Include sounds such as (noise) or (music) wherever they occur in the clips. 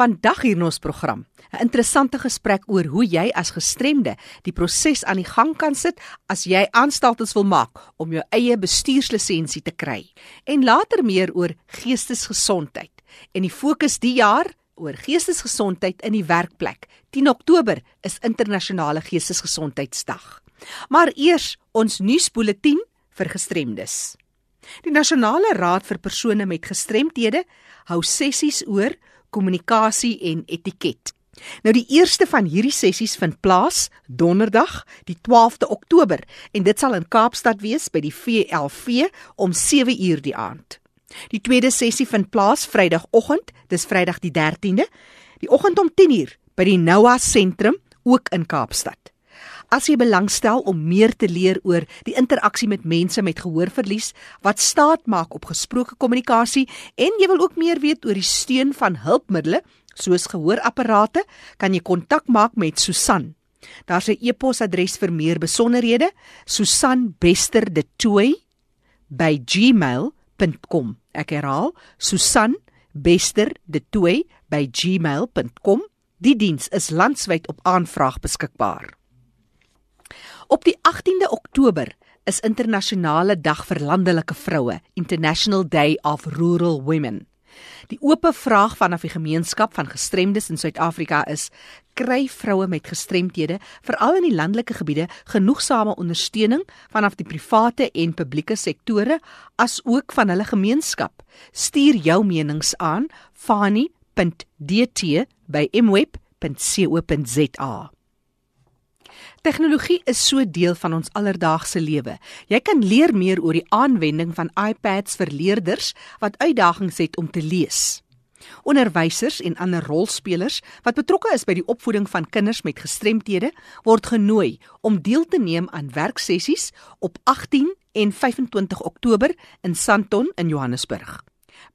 Vandag hier in ons program, 'n interessante gesprek oor hoe jy as gestremde die proses aan die gang kan sit as jy aanstaltes wil maak om jou eie bestuurslisensie te kry. En later meer oor geestesgesondheid. En die fokus die jaar oor geestesgesondheid in die werkplek. 10 Oktober is internasionale geestesgesondheidsdag. Maar eers ons nuusbulletin vir gestremdes. Die Nasionale Raad vir persone met gestremthede hou sessies oor kommunikasie en etiket. Nou die eerste van hierdie sessies vind plaas Donderdag, die 12de Oktober en dit sal in Kaapstad wees by die VLV om 7uur die aand. Die tweede sessie vind plaas Vrydagoggend, dis Vrydag die 13de, die oggend om 10uur by die Noah Sentrum ook in Kaapstad. As jy belangstel om meer te leer oor die interaksie met mense met gehoorverlies wat staat maak op gesproke kommunikasie en jy wil ook meer weet oor die steun van hulpmiddels soos gehoorapparate, kan jy kontak maak met Susan. Daar's 'n e-posadres vir meer besonderhede: susanbesterdetoy@gmail.com. Ek herhaal: susanbesterdetoy@gmail.com. Die diens is landwyd op aanvraag beskikbaar. Op die 18de Oktober is internasionale dag vir landelike vroue, International Day of Rural Women. Die oop vraag vanaf die gemeenskap van gestremdes in Suid-Afrika is: kry vroue met gestremthede, veral in die landelike gebiede, genoegsame ondersteuning vanaf die private en publieke sektore as ook van hulle gemeenskap? Stuur jou menings aan fani.dt@mweb.co.za. Tegnologie is so deel van ons alledaagse lewe. Jy kan leer meer oor die aanwending van iPads vir leerders wat uitdagings het om te lees. Onderwysers en ander rolspelers wat betrokke is by die opvoeding van kinders met gestremthede word genooi om deel te neem aan werksessies op 18 en 25 Oktober in Sandton in Johannesburg.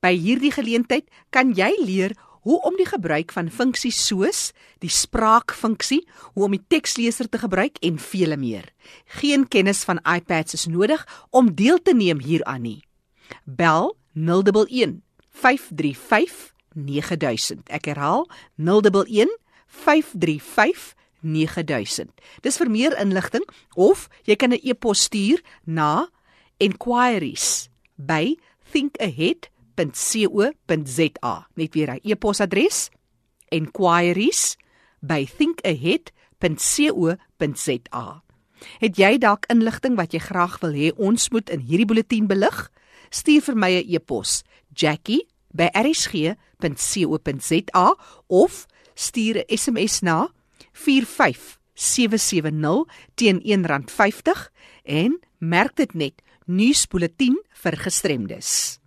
By hierdie geleentheid kan jy leer hoe om die gebruik van funksies soos die spraakfunksie, hoe om die teksleser te gebruik en vele meer. Geen kennis van iPads is nodig om deel te neem hieraan nie. Bel 011 535 9000. Ek herhaal 011 535 9000. Dis vir meer inligting of jy kan 'n e-pos stuur na enquiries@thinkahead.com thinkahead.co.za. Net weer hy e-posadres enquiries@thinkahead.co.za. Het jy dalk inligting wat jy graag wil hê ons moet in hierdie bulletin belig? Stuur vir my 'n e-pos: jackie@rsg.co.za of stuur 'n SMS na 45770 teen R1.50 en merk dit net nuusbulletin vir gestremdes.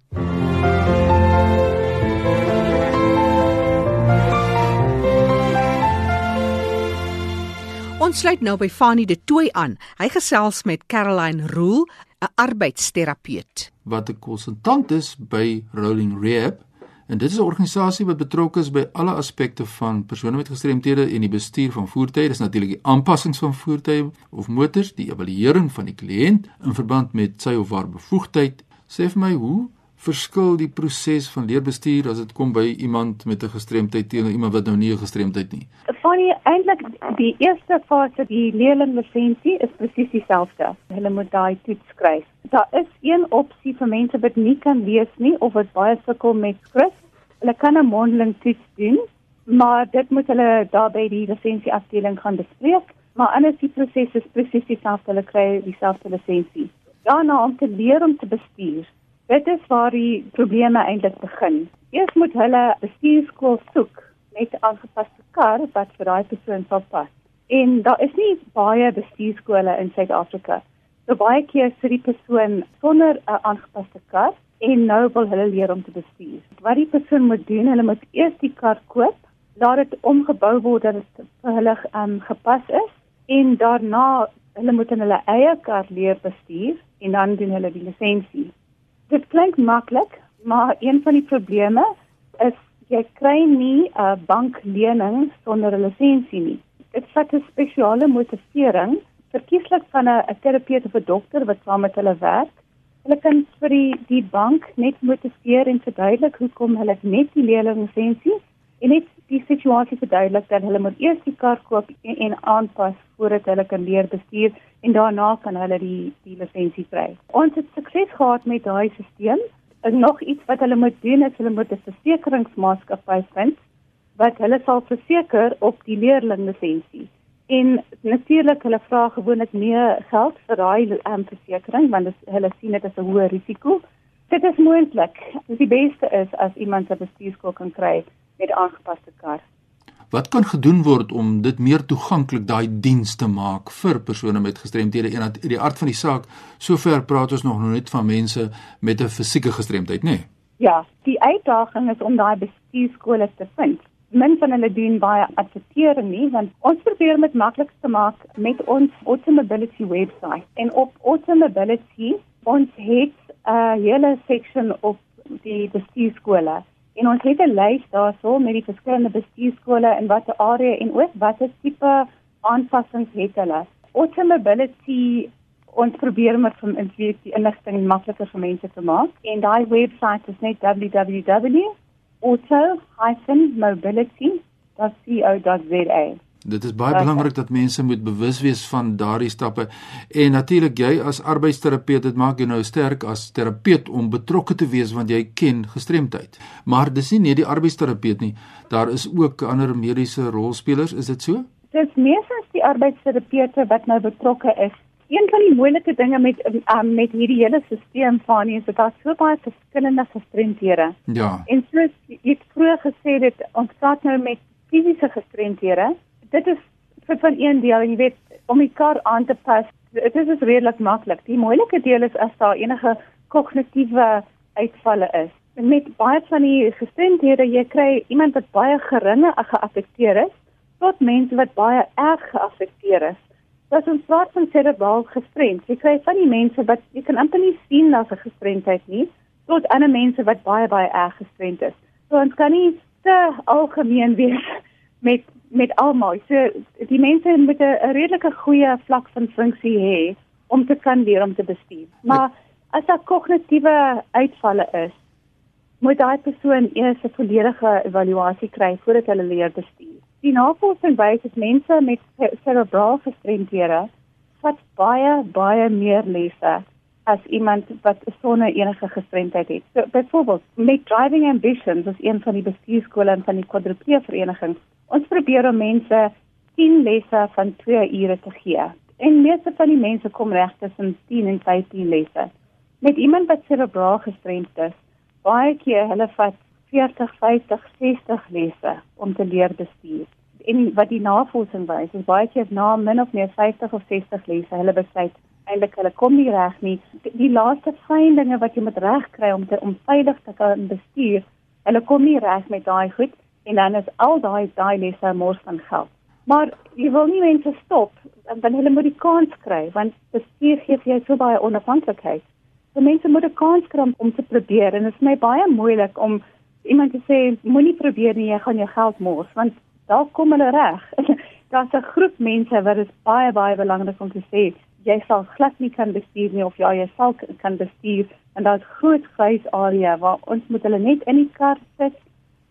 Ons sluit nou by Fanie de Tooi aan. Hy gesels met Caroline Rule, 'n arbeidsterapeut wat 'n konsultant is by Rolling Rehab. En dit is 'n organisasie wat betrokke is by alle aspekte van persone met gestremthede en die bestuur van voertuie. Dis natuurlik die aanpassings van voertuie of motors, die evaluering van die kliënt in verband met sy of haar bevoegdheid. Sê vir my hoe verskil die proses van leerbestuur as dit kom by iemand met 'n gestremdheid teenoor iemand wat nou nie 'n gestremdheid nie? Van die eintlik die eerste fase die leerlinglisensie is presies dieselfde. Hulle moet daai toets skryf. Daar is een opsie vir mense wat nie kan lees nie of wat baie sukkel met skrif. Hulle kan 'n mondeling toets doen, maar dit moet hulle daar by die lisensie afdeling gaan bespreek. Maar anders die proses is presies dieselfde. Hulle kry dieselfde lisensie. Daarna om te leer om te bestuur Dit is waar die probleme eintlik begin. Eers moet hulle 'n bestuurskool soek met 'n aangepaste kar wat vir daai persoon sal pas. En daar is nie baie bestuurskole in Suid-Afrika. So baie keer sit die persoon sonder 'n aangepaste kar en nou wil hulle leer om te bestuur. Wat die persoon moet doen, hulle moet eers die kar koop, laat dit omgebou word dat dit vir hulle um, gepas is en daarna hulle moet in hulle eie kar leer bestuur en dan doen hulle die lisensie. Dit klink maklik, maar een van die probleme is jy kry nie 'n uh, banklening sonder 'n lisensie nie. Dit vat 'n spesiale motivering, verkieslik van 'n terapeut of 'n dokter wat saam met hulle werk. Hulle kan vir die die bank net motiveer en verduidelik hoekom hulle net die lisensie en net die situasie verduidelik dat hulle moet eers die kar koop en, en aanpas voordat hulle kan leer bestuur en daarna kan hulle die die lisensie kry. Ons het sukses gehad met daai stelsel. En nog iets wat hulle moet doen is hulle moet 'n versekeringsmaatskappy vind wat hulle sal verseker op die leerling lisensie. En natuurlik hulle vra gewoonlik meer geld vir daai um, versekering want dit, hulle sien dit as 'n hoë risiko. Dit is moontlik. Die beste is as iemand 'n bestuurskool kan kry met aangepaste kar. Wat kan gedoen word om dit meer toeganklik daai diens te maak vir persone met gestremthede en uit die aard van die saak sover praat ons nog net van mense met 'n fisieke gestremdheid, nê? Nee? Ja, die uitdaging is om daai bestuurskole te vind min van hulle doen baie advertering nie want ons probeer dit maklik te maak met ons Automobility webwerf en op Automobility ons het 'n uh, hele section op die bestuurskole en ons het 'n lys daarso met die verskillende bestuurskole en watter area en ook watter tipe aanpassings het hulle Automobility ons probeer met van die inligting makliker vir mense te maak en daai webwerf is net www auto-mobility.co.za. Dit is baie belangrik dat mense moet bewus wees van daardie stappe en natuurlik jy as arbeidsterapeut dit maak jou nou sterk as terapeut om betrokke te wees want jy ken gestremdheid. Maar dis nie net die arbeidsterapeut nie, daar is ook ander mediese rolspelers, is dit so? Dis meestal die arbeidsterapeute wat nou betrokke is Een van die moeilike dinge met um, met hierdie hele stelsel van is dat daar so baie verskillende gestremdhede. Ja. En soos jy vroeër gesê het, ons praat nou met fisiese gestremdhede. Dit is vir van een deel en jy weet om mekaar aan te pas. Dit is is redelik maklik. Die moeilike deel is as daar enige kognitiewe uitvalle is. En met baie van die gestremdhede jy kry iemand wat baie geringe geaffekteer is tot mense wat baie erg geaffekteer is. Dat ons praat van cerebraal gestremd. Jy kry van die mense wat jy kan amper nie sien as 'n gestremdheid nie, tot ander mense wat baie baie erg gestremd is. So ons kan nie te algemeen wees met met almal. So die mense moet 'n redelike goeie vlak van funksie hê om te kan leer om te bestuur. Maar as daar kognitiewe uitvalle is, moet daai persoon eers 'n volledige evaluasie kry voordat hulle leer bestuur. Die navorsing wys dat mense met cerebraal gestremdhede vat baie baie meer lesse as iemand wat sonder enige gestremdheid het. So byvoorbeeld met Driving Ambitions is een van die bestuurskole en van die quadriplee verenigings. Ons probeer om mense 10 lesse van 2 ure te gee. En meeste van die mense kom reg tussen 10 en 15 lesse. Met iemand wat cerebraal gestremd is, baie keer hulle vat 40, 50, 60 lesse om te leer bestuur. En wat die navorsing wys, is baie keer na min of meer 50 of 60 lesse, hulle besluit eintlik hulle kom nie reg nie. Die, laaste fyn dinge wat jy moet regkry om te om veilig te kan bestuur, hulle kom nie reg met daai goed en dan is al daai daai lesse mors van geld. Maar jy wil nie mense stop dan hulle moet die kans kry want bestuur gee vir jou so baie onafhanklikheid. So mense moet 'n kans kry om te probeer en dit is my baie moeilik om iemand te sê moenie probeer nie, jy gaan jou geld mors want daar kom hulle reg. (laughs) Daar's 'n groep mense wat dit baie baie belangrik om te sê jy sal glad nie kan bestuur nie of ja jy sal kan bestuur en daar's groot grys area waar ons moet hulle net in die kar sit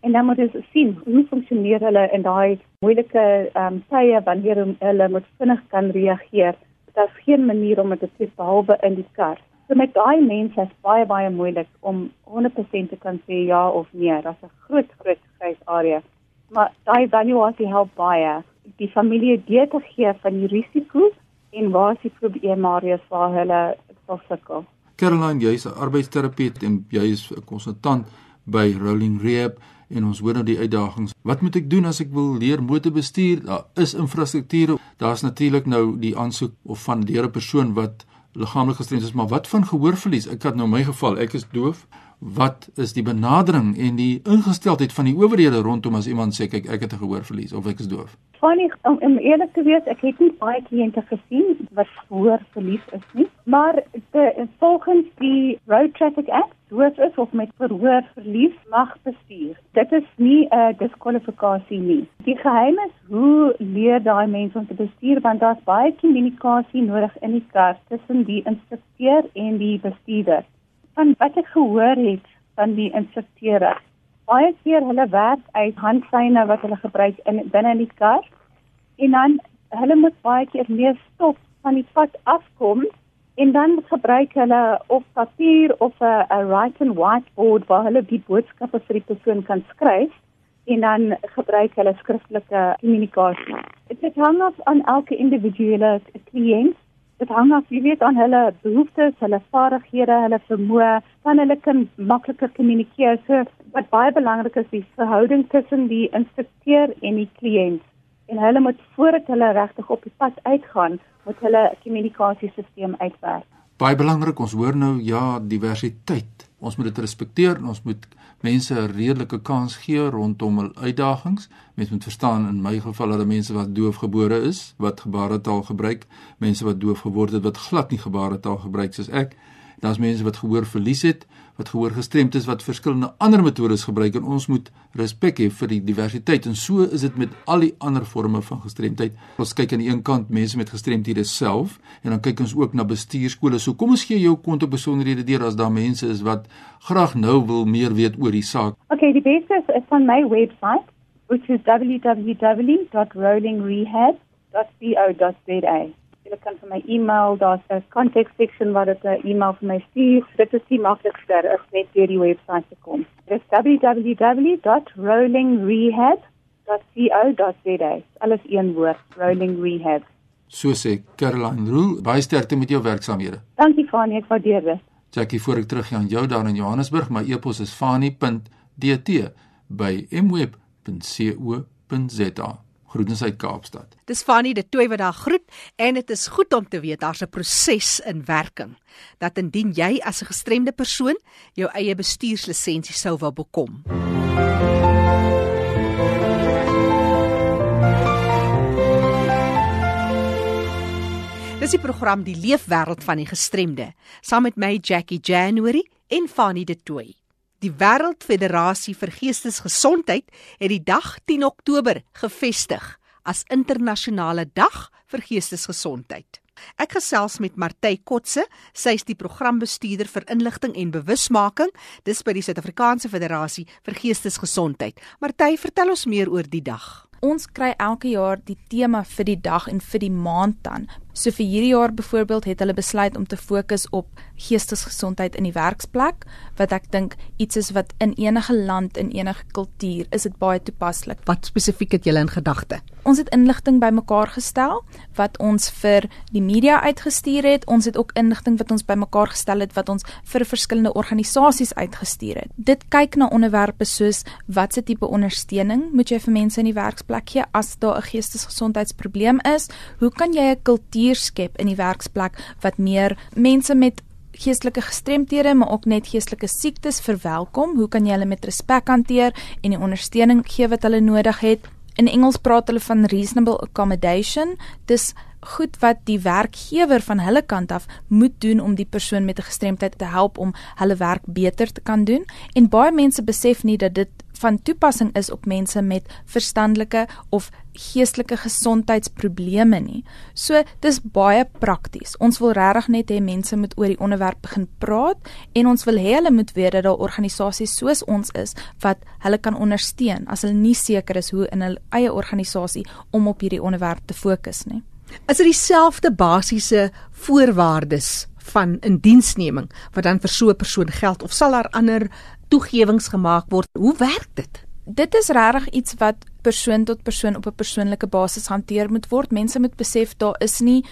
en dan moet ons sien hoe funksioneer hulle in daai moeilike ehm um, tye wanneer hulle moet vinnig kan reageer. Daar's geen manier om dit te sê behalwe in die kar. So met daai mense is baie baie moeilik om 100% te kan sê ja of nee. Daar's 'n groot groot grys area. Maar daai evaluasie help baie die familie deur te gee van die risiko en waar is die probleemareas waar hulle sukkel. Caroline, jy's 'n arbeidsterapeut en jy's 'n konsultant by Rolling Rehab en ons hoor nou die uitdagings. Wat moet ek doen as ek wil leer motorbestuur? Daar is infrastruktuur. Daar's natuurlik nou die aansoek of van deur 'n persoon wat liggaamlik gestremd is, maar wat van gehoorverlies? Ek het nou my geval, ek is doof. Wat is die benadering en die ingesteldheid van die owerhede rondom as iemand sê kyk ek het 'n gehoorverlies of ek is doof? Funny om, om eerlik te wees, ek het nie baie kliënte gesien wat gehoorverlies is nie, maar de, volgens die Road Traffic Act doof is of met verhoor verlies mag bestuur. Dit is nie 'n uh, diskwalifikasie nie. Die geheim is hoe leer daai mense om te bestuur want daar's baie kommunikasie nodig in die kar tussen die instrukteur en die bestuurder. Van wat ek gehoor het van die instrukteure baie keer hulle werk uit handsyne wat hulle gebruik in binne in die kar en dan hulle moet baie keer meer stop van die pad afkom en dan gebruik hulle of papier of 'n write and whiteboard waar hulle die boodskappe vir die persoon kan skryf en dan gebruik hulle skriftelike kommunikasie. Dit hang af aan elke individuele kliënt Dit hang af, jy weet, aan hulle behoeftes, hulle vaardighede, hulle vermoë, van hulle kan makliker kommunikeer. So wat baie belangrik is, die verhouding tussen die instrukteur en die kliënt. En hulle moet voordat hulle regtig op die pad uitgaan, moet hulle 'n kommunikasiesisteem uitwerk. Baie belangrik, ons hoor nou ja, diversiteit. Ons moet dit respekteer en ons moet mense 'n redelike kans gee rondom hul uitdagings. Mense moet verstaan in my geval dat mense wat doofgebore is, wat gebaretaal gebruik, mense wat doof geword het wat glad nie gebaretaal gebruik soos ek. Daar's mense wat gehoor verlies het, wat gehoor gestremd is wat verskillende ander metodes gebruik en ons moet respek hê vir die diversiteit en so is dit met al die ander forme van gestremdheid. Ons kyk aan die een kant mense met gestremdhede self en dan kyk ons ook na bestuurskole. So kom ons gee jou kontak besonderhede deur as daar mense is wat graag nou wil meer weet oor die saak. Okay, die beste is van my webwerf which is www.rollingrehab.co.za julle kan vir my e-mail, daar's 'n contact section waar dit 'n e-mail vir my stuur. Dit is die maklikste is net deur die webwerf te kom. Dit is www.rollingrehab.co.za. Alles een woord, Rolling Rehab. So sê Caroline Roo, baie sterkte met jou werksaamhede. Dankie Fanie, ek waardeer dit. Jackie, voor ek teruggaan aan jou daar in Johannesburg, my e-pos is fanie.dt by mweb.co.za. Groetens uit Kaapstad. Dis Fanny de Tooi wat daar groet en dit is goed om te weet daar's 'n proses in werking dat indien jy as 'n gestremde persoon jou eie bestuurslisensie sou wil bekom. Dis die program Die Leefwêreld van die Gestremde saam met my Jackie January en Fanny de Tooi. Die Wêreldfederasie vir Geestesgesondheid het die dag 10 Oktober gevestig as internasionale dag vir geestesgesondheid. Ek gesels met Martey Kotse, sy is die programbestuurder vir inligting en bewusmaking dis by die Suid-Afrikaanse Federasie vir Geestesgesondheid. Martey, vertel ons meer oor die dag. Ons kry elke jaar die tema vir die dag en vir die maand dan. So vir hierdie jaar byvoorbeeld het hulle besluit om te fokus op geestesgesondheid in die werksplek, wat ek dink iets is wat in enige land en enige kultuur is dit baie toepaslik. Wat spesifiek het julle in gedagte? Ons het inligting bymekaar gestel wat ons vir die media uitgestuur het. Ons het ook inligting wat ons bymekaar gestel het wat ons vir verskillende organisasies uitgestuur het. Dit kyk na onderwerpe soos watse tipe ondersteuning moet jy vir mense in die werksplek gee as daar 'n geestesgesondheidsprobleem is? Hoe kan jy 'n kultuur kultuur skep in die werksplek wat meer mense met geestelike gestremthede maar ook net geestelike siektes verwelkom. Hoe kan jy hulle met respek hanteer en die ondersteuning gee wat hulle nodig het? In Engels praat hulle van reasonable accommodation. Dis goed wat die werkgewer van hulle kant af moet doen om die persoon met 'n gestremdheid te help om hulle werk beter te kan doen. En baie mense besef nie dat dit van toepassing is op mense met verstandelike of geestelike gesondheidsprobleme nie. So dis baie prakties. Ons wil regtig net hê mense moet oor die onderwerp begin praat en ons wil hê hulle moet weet dat daar organisasies soos ons is wat hulle kan ondersteun as hulle nie seker is hoe in hulle eie organisasie om op hierdie onderwerp te fokus nie. Is dit dieselfde basiese voorwaardes van indiensneming wat dan vir so 'n persoon geld of sal daar ander toegewings gemaak word? Hoe werk dit? Dit is regtig iets wat persoon tot persoon op 'n persoonlike basis hanteer moet word. Mense moet besef daar is nie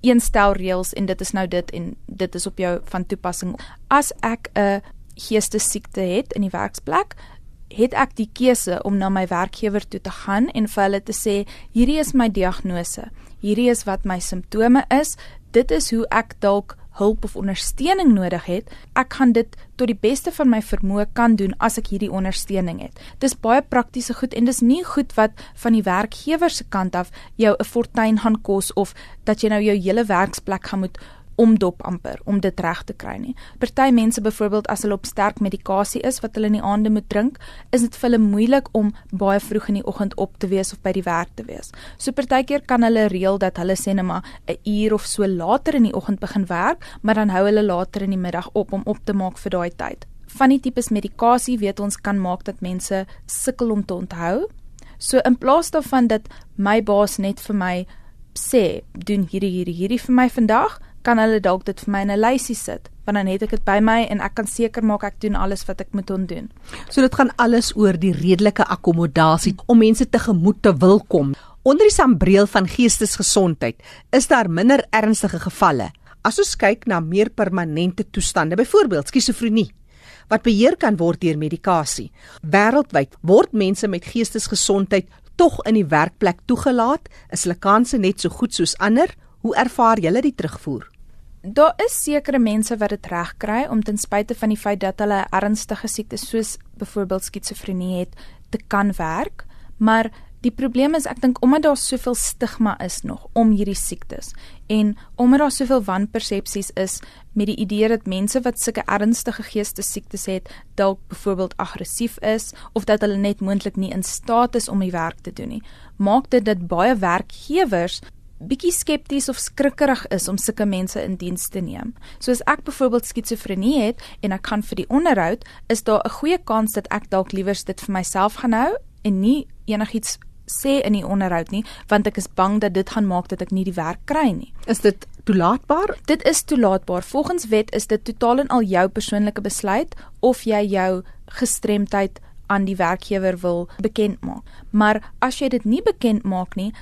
een stel reëls en dit is nou dit en dit is op jou van toepassing. As ek 'n geestesiekte het in die werksplek, het ek die keuse om na my werkgewer toe te gaan en vir hulle te sê hierdie is my diagnose. Hierdie is wat my simptome is. Dit is hoe ek dalk hulp of ondersteuning nodig het, ek gaan dit tot die beste van my vermoë kan doen as ek hierdie ondersteuning het. Dis baie praktiese goed en dis nie goed wat van die werkgewer se kant af jou 'n fortuin gaan kos of dat jy nou jou hele werksplek gaan moet omdop amper om dit reg te kry nie. Party mense byvoorbeeld as hulle op sterk medikasie is wat hulle in die aande moet drink, is dit vir hulle moeilik om baie vroeg in die oggend op te wees of by die werk te wees. So partykeer kan hulle reël dat hulle sê net maar 'n uur of so later in die oggend begin werk, maar dan hou hulle later in die middag op om op te maak vir daai tyd van die tipes medikasie weet ons kan maak dat mense sukkel om te onthou. So in plaas daarvan dat my baas net vir my sê, doen hierdie hierdie hierdie vir my vandag, kan hulle dalk dit vir my in 'n lysie sit want dan het ek dit by my en ek kan seker maak ek doen alles wat ek moet doen. So dit gaan alles oor die redelike akkommodasie om mense tegemoet te wil kom. Onder die sambreel van geestesgesondheid is daar minder ernstige gevalle. As ons kyk na meer permanente toestande, byvoorbeeld skizofrenie, wat beheer kan word deur medikasie. Wêreldwyd word mense met geestesgesondheid tog in die werkplek toegelaat, is hulle kanse net so goed soos ander? Hoe ervaar julle die terugvoer? Daar is sekere mense wat dit reg kry om ten spyte van die feit dat hulle ernstige siektes soos byvoorbeeld skizofrenie het, te kan werk, maar die probleem is ek dink omdat daar soveel stigma is nog om hierdie siektes en omdat daar soveel wanpersepsies is met die idee dat mense wat sulke ernstige geestesiektes het dalk byvoorbeeld aggressief is of dat hulle net moontlik nie in staat is om die werk te doen nie, maak dit dat baie werkgewers bietjie skepties of skrikkerig is om sulke mense in diens te neem. So as ek byvoorbeeld skizofrenie het en ek kan vir die onderhoud, is daar 'n goeie kans dat ek dalk liewers dit vir myself gaan hou en nie enigiets sê in die onderhoud nie, want ek is bang dat dit gaan maak dat ek nie die werk kry nie. Is dit toelaatbaar? Dit is toelaatbaar. Volgens wet is dit totaal en al jou persoonlike besluit of jy jou gestremdheid aan die werkgewer wil bekend maak. Maar as jy dit nie bekend maak nie,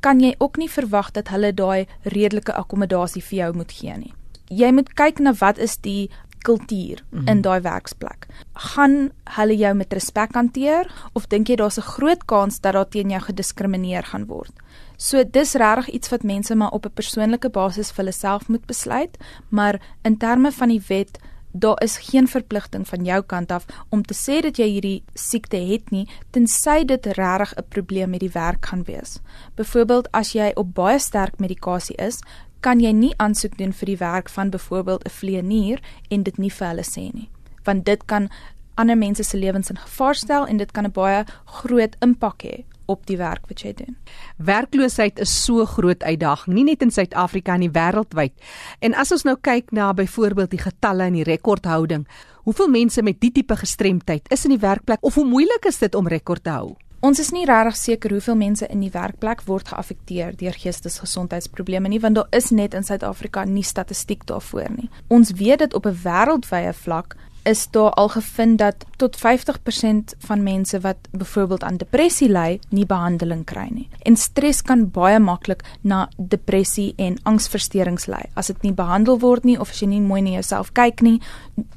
kan jy ook nie verwag dat hulle daai redelike akkommodasie vir jou moet gee nie. Jy moet kyk na wat is die kultuur mm -hmm. in daai werksplek. Gaan hulle jou met respek hanteer of dink jy daar's 'n groot kans dat daar teen jou gediskrimineer gaan word? So dis regtig iets wat mense maar op 'n persoonlike basis vir hulle self moet besluit, maar in terme van die wet daar is geen verpligting van jou kant af om te sê dat jy hierdie siekte het nie tensy dit regtig 'n probleem met die werk gaan wees. Byvoorbeeld as jy op baie sterk medikasie is, kan jy nie aansoek doen vir die werk van byvoorbeeld 'n vleenier en dit nie vir hulle sê nie, want dit kan ander mense se lewens in gevaar stel en dit kan 'n baie groot impak hê op die werk wat jy doen. Werkloosheid is so groot uitdaging, nie net in Suid-Afrika nie, wêreldwyd. En as ons nou kyk na byvoorbeeld die getalle in die rekordhouding, hoeveel mense met die tipe gestremdheid is in die werkplek of hoe moeilik is dit om rekord te hou? Ons is nie regtig seker hoeveel mense in die werkplek word geaffekteer deur geestesgesondheidsprobleme nie, want daar is net in Suid-Afrika nie statistiek daarvoor nie. Ons weet dit op 'n wêreldwye vlak is daar al gevind dat tot 50% van mense wat byvoorbeeld aan depressie ly, nie behandeling kry nie. En stres kan baie maklik na depressie en angsversteurings lei as dit nie behandel word nie of as jy nie mooi na jouself kyk nie.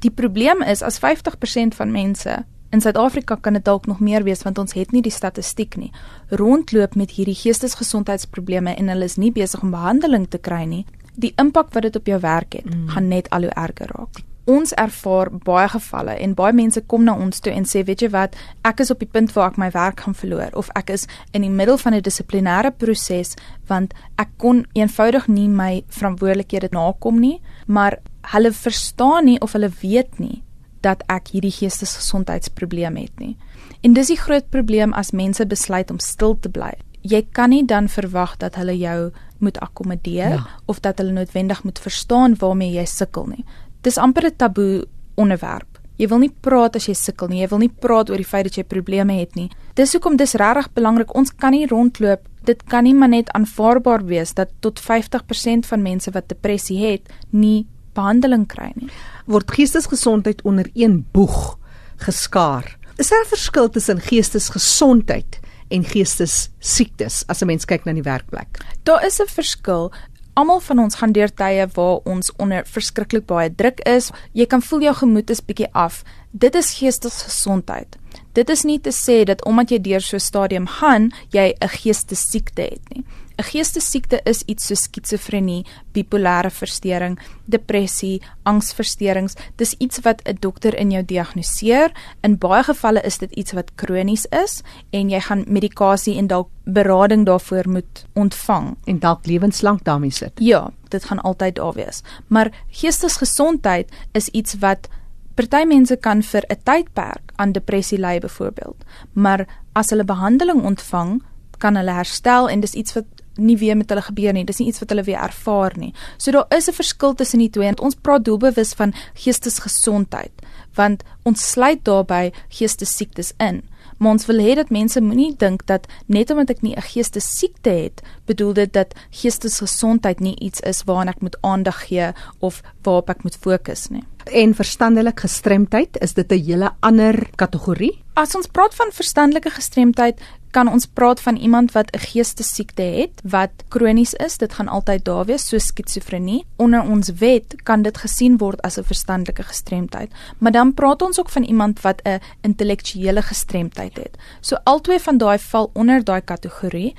Die probleem is as 50% van mense in Suid-Afrika kan dit dalk nog meer wees want ons het nie die statistiek nie. Rondloop met hierdie geestesgesondheidsprobleme en hulle is nie besig om behandeling te kry nie. Die impak wat dit op jou werk het, mm. gaan net al hoe erger raak ons ervaar baie gevalle en baie mense kom na ons toe en sê weet jy wat? Ek is op die punt waar ek my werk gaan verloor of ek is in die middel van 'n dissiplinêre proses want ek kon eenvoudig nie my verantwoordelikhede nakom nie maar hulle verstaan nie of hulle weet nie dat ek hierdie geestesgesondheidsprobleem het nie. En dis die groot probleem as mense besluit om stil te bly. Jy kan nie dan verwag dat hulle jou moet akkommodeer ja. of dat hulle noodwendig moet verstaan waarmee jy sukkel nie dis amper 'n taboe onderwerp. Jy wil nie praat as jy sukkel nie. Jy wil nie praat oor die feit dat jy probleme het nie. Dis hoekom dis regtig belangrik. Ons kan nie rondloop. Dit kan nie maar net aanvaarbaar wees dat tot 50% van mense wat depressie het, nie behandeling kry nie. Word geestesgesondheid onder een boeg geskaar. Is daar 'n verskil tussen geestesgesondheid en geestessiektes as 'n mens kyk na die werkplek? Daar is 'n verskil. Almal van ons gaan deur tye waar ons onder verskriklik baie druk is. Jy kan voel jou gemoed is bietjie af. Dit is geestesgesondheid. Dit is nie te sê dat omdat jy deur so 'n stadium gaan, jy 'n geestesiekte het nie. 'n Geestesiekte is iets so skizofrenie, bipolêre verstoring, depressie, angsversteurings. Dis iets wat 'n dokter in jou diagnoseer. In baie gevalle is dit iets wat kronies is en jy gaan medikasie en dalk berading daarvoor moet ontvang en dalk lewenslank daarmee sit. Ja, dit gaan altyd daar wees. Maar geestesgesondheid is iets wat Party mense kan vir 'n tydperk aan depressie ly byvoorbeeld, maar as hulle behandeling ontvang, kan hulle herstel en dis iets wat nie weer met hulle gebeur nie. Dis nie iets wat hulle weer ervaar nie. So daar is 'n verskil tussen die twee. Ons praat doelbewus van geestesgesondheid, want ons sluit daarbey geestesiektes in. Maar ons wil hê dat mense moenie dink dat net omdat ek nie 'n geestesiekte het, bedoel dit dat geestesgesondheid nie iets is waaraan ek moet aandag gee of waarop ek moet fokus nie. En verstandelike gestremdheid, is dit 'n hele ander kategorie? As ons praat van verstandelike gestremdheid, kan ons praat van iemand wat 'n geestesiekte het wat kronies is. Dit gaan altyd daar wees, so skizofrenie. Onder ons wet kan dit gesien word as 'n verstandelike gestremdheid. Maar dan praat ons ook van iemand wat 'n intellektuele gestremdheid het. So albei van daai val onder daai kategorie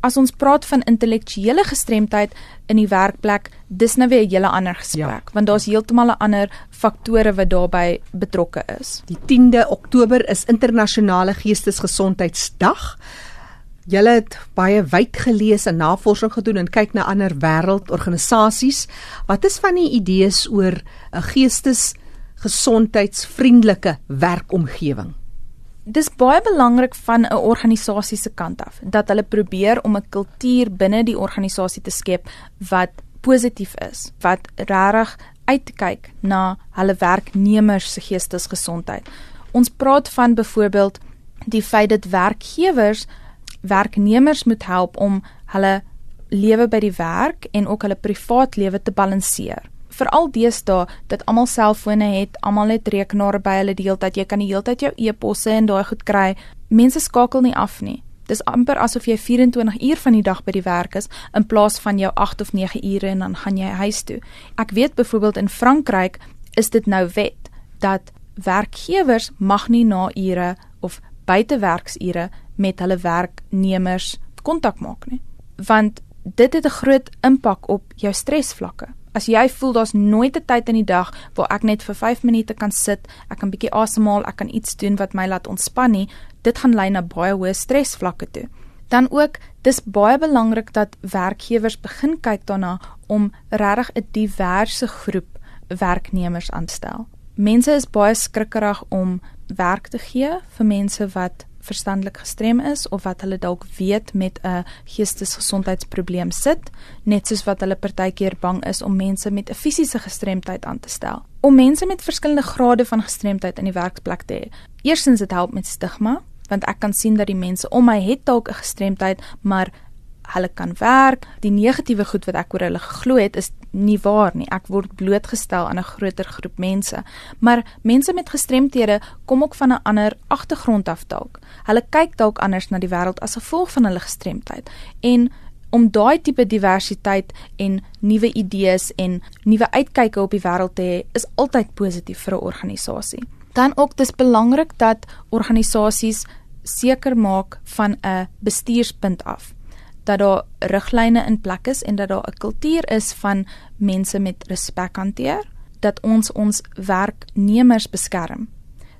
as ons praat van intellektuele gestremdheid in die werkplek, dis nou weer 'n hele ander gesprek, ja. want daar's heeltemal 'n ander faktore wat daarbey betrokke is. Die 10de Oktober is internasionale geestesgesondheidsdag. Julle het baie wyd gelees en navorsing gedoen en kyk na ander wêreldorganisasies. Wat is van die idees oor 'n geestesgesondheidsvriendelike werkomgewing? Dis baie belangrik van 'n organisasie se kant af dat hulle probeer om 'n kultuur binne die organisasie te skep wat positief is, wat regtig uitkyk na hulle werknemers se geestesgesondheid. Ons praat van byvoorbeeld die feit dat werkgewers werknemers moet help om hulle lewe by die werk en ook hulle privaat lewe te balanseer veral deesdae dat almal selfone het, almal het rekenaare by hulle die hele tyd. Jy kan die hele tyd jou e-posse en daai goed kry. Mense skakel nie af nie. Dis amper asof jy 24 uur van die dag by die werk is in plaas van jou 8 of 9 ure en dan gaan jy huis toe. Ek weet byvoorbeeld in Frankryk is dit nou wet dat werkgewers mag nie na ure of buitewerksure met hulle werknemers kontak maak nie. Want dit het 'n groot impak op jou stresvlakke as jy voel daar's nooit 'n tyd in die dag waar ek net vir 5 minute kan sit, ek kan bietjie asemhaal, ek kan iets doen wat my laat ontspan nie, dit gaan lei na baie hoë stresvlakke toe. Dan ook, dis baie belangrik dat werkgewers begin kyk daarna om regtig 'n diverse groep werknemers aanstel. Mense is baie skrikkerig om werk te gee vir mense wat verstandelik gestrem is of wat hulle dalk weet met 'n geestesgesondheidsprobleem sit, net soos wat hulle partykeer bang is om mense met 'n fisiese gestremdheid aan te stel. Om mense met verskillende grade van gestremdheid in die werksplek te hê. Eerstens dit help met stigma, want ek kan sien dat die mense om my het dalk 'n gestremdheid, maar hulle kan werk. Die negatiewe goed wat ek oor hulle geglo het is nie waar nie. Ek word blootgestel aan 'n groter groep mense. Maar mense met gestremthede kom ook van 'n ander agtergrond af dalk. Hulle kyk dalk anders na die wêreld as gevolg van hulle gestremdheid. En om daai tipe diversiteit en nuwe idees en nuwe uitkyke op die wêreld te hê, is altyd positief vir 'n organisasie. Dan ook dis belangrik dat organisasies seker maak van 'n bestuurspunt af dat daar riglyne in plek is en dat daar 'n kultuur is van mense met respek hanteer, dat ons ons werknemers beskerm.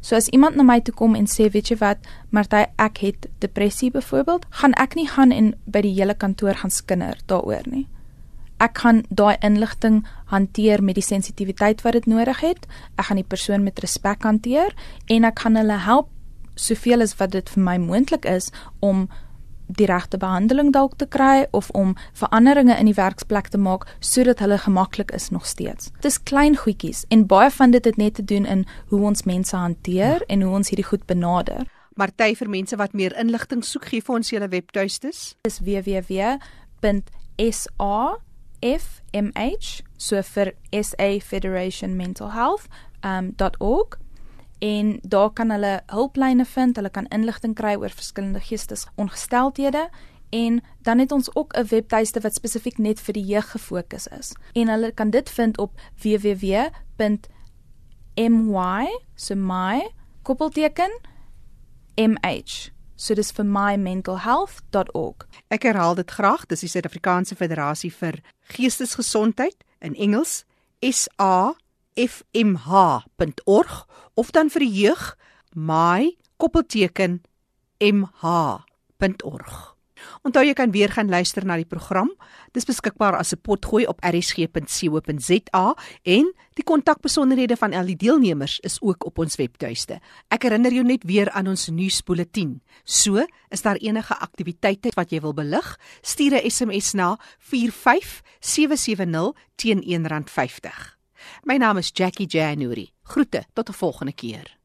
So as iemand na my toe kom en sê, weet jy wat, Martie, ek het depressie byvoorbeeld, gaan ek nie gaan en by die hele kantoor gaan skinder daaroor nie. Ek gaan daai inligting hanteer met die sensitiwiteit wat dit nodig het. Ek gaan die persoon met respek hanteer en ek gaan hulle help soveel as wat dit vir my moontlik is om die regte behandeling dalk te kry of om veranderinge in die werksplek te maak sodat hulle gemaklik is nog steeds. Dit is klein goedjies en baie van dit het net te doen in hoe ons mense hanteer en hoe ons hierdie goed benader. Marty vir mense wat meer inligting soek, gee vir ons julle webtuistes. Dis www.safmh so vir SA Federation Mental Health um .org en daar kan hulle hulplyne vind, hulle kan inligting kry oor verskillende geestesongesteldhede en dan het ons ook 'n webtuiste wat spesifiek net vir die jeug gefokus is. En hulle kan dit vind op www.my so my koppelteken mh so dis vir mymentalhealth.org. Ek herhaal dit graag, dis die Suid-Afrikaanse Federasie vir Geestesgesondheid in Engels S A fmh.org of dan vir die jeug my koppelteken mh.org. Onthou jy kan weer gaan luister na die program. Dis beskikbaar as 'n potgooi op rsg.co.za en die kontakbesonderhede van al die deelnemers is ook op ons webtuiste. Ek herinner jou net weer aan ons nuusbulletin. So, is daar enige aktiwiteite wat jy wil belig, stuur 'n SMS na 45770 teen R1.50. My naam is Jackie January. Groete tot 'n volgende keer.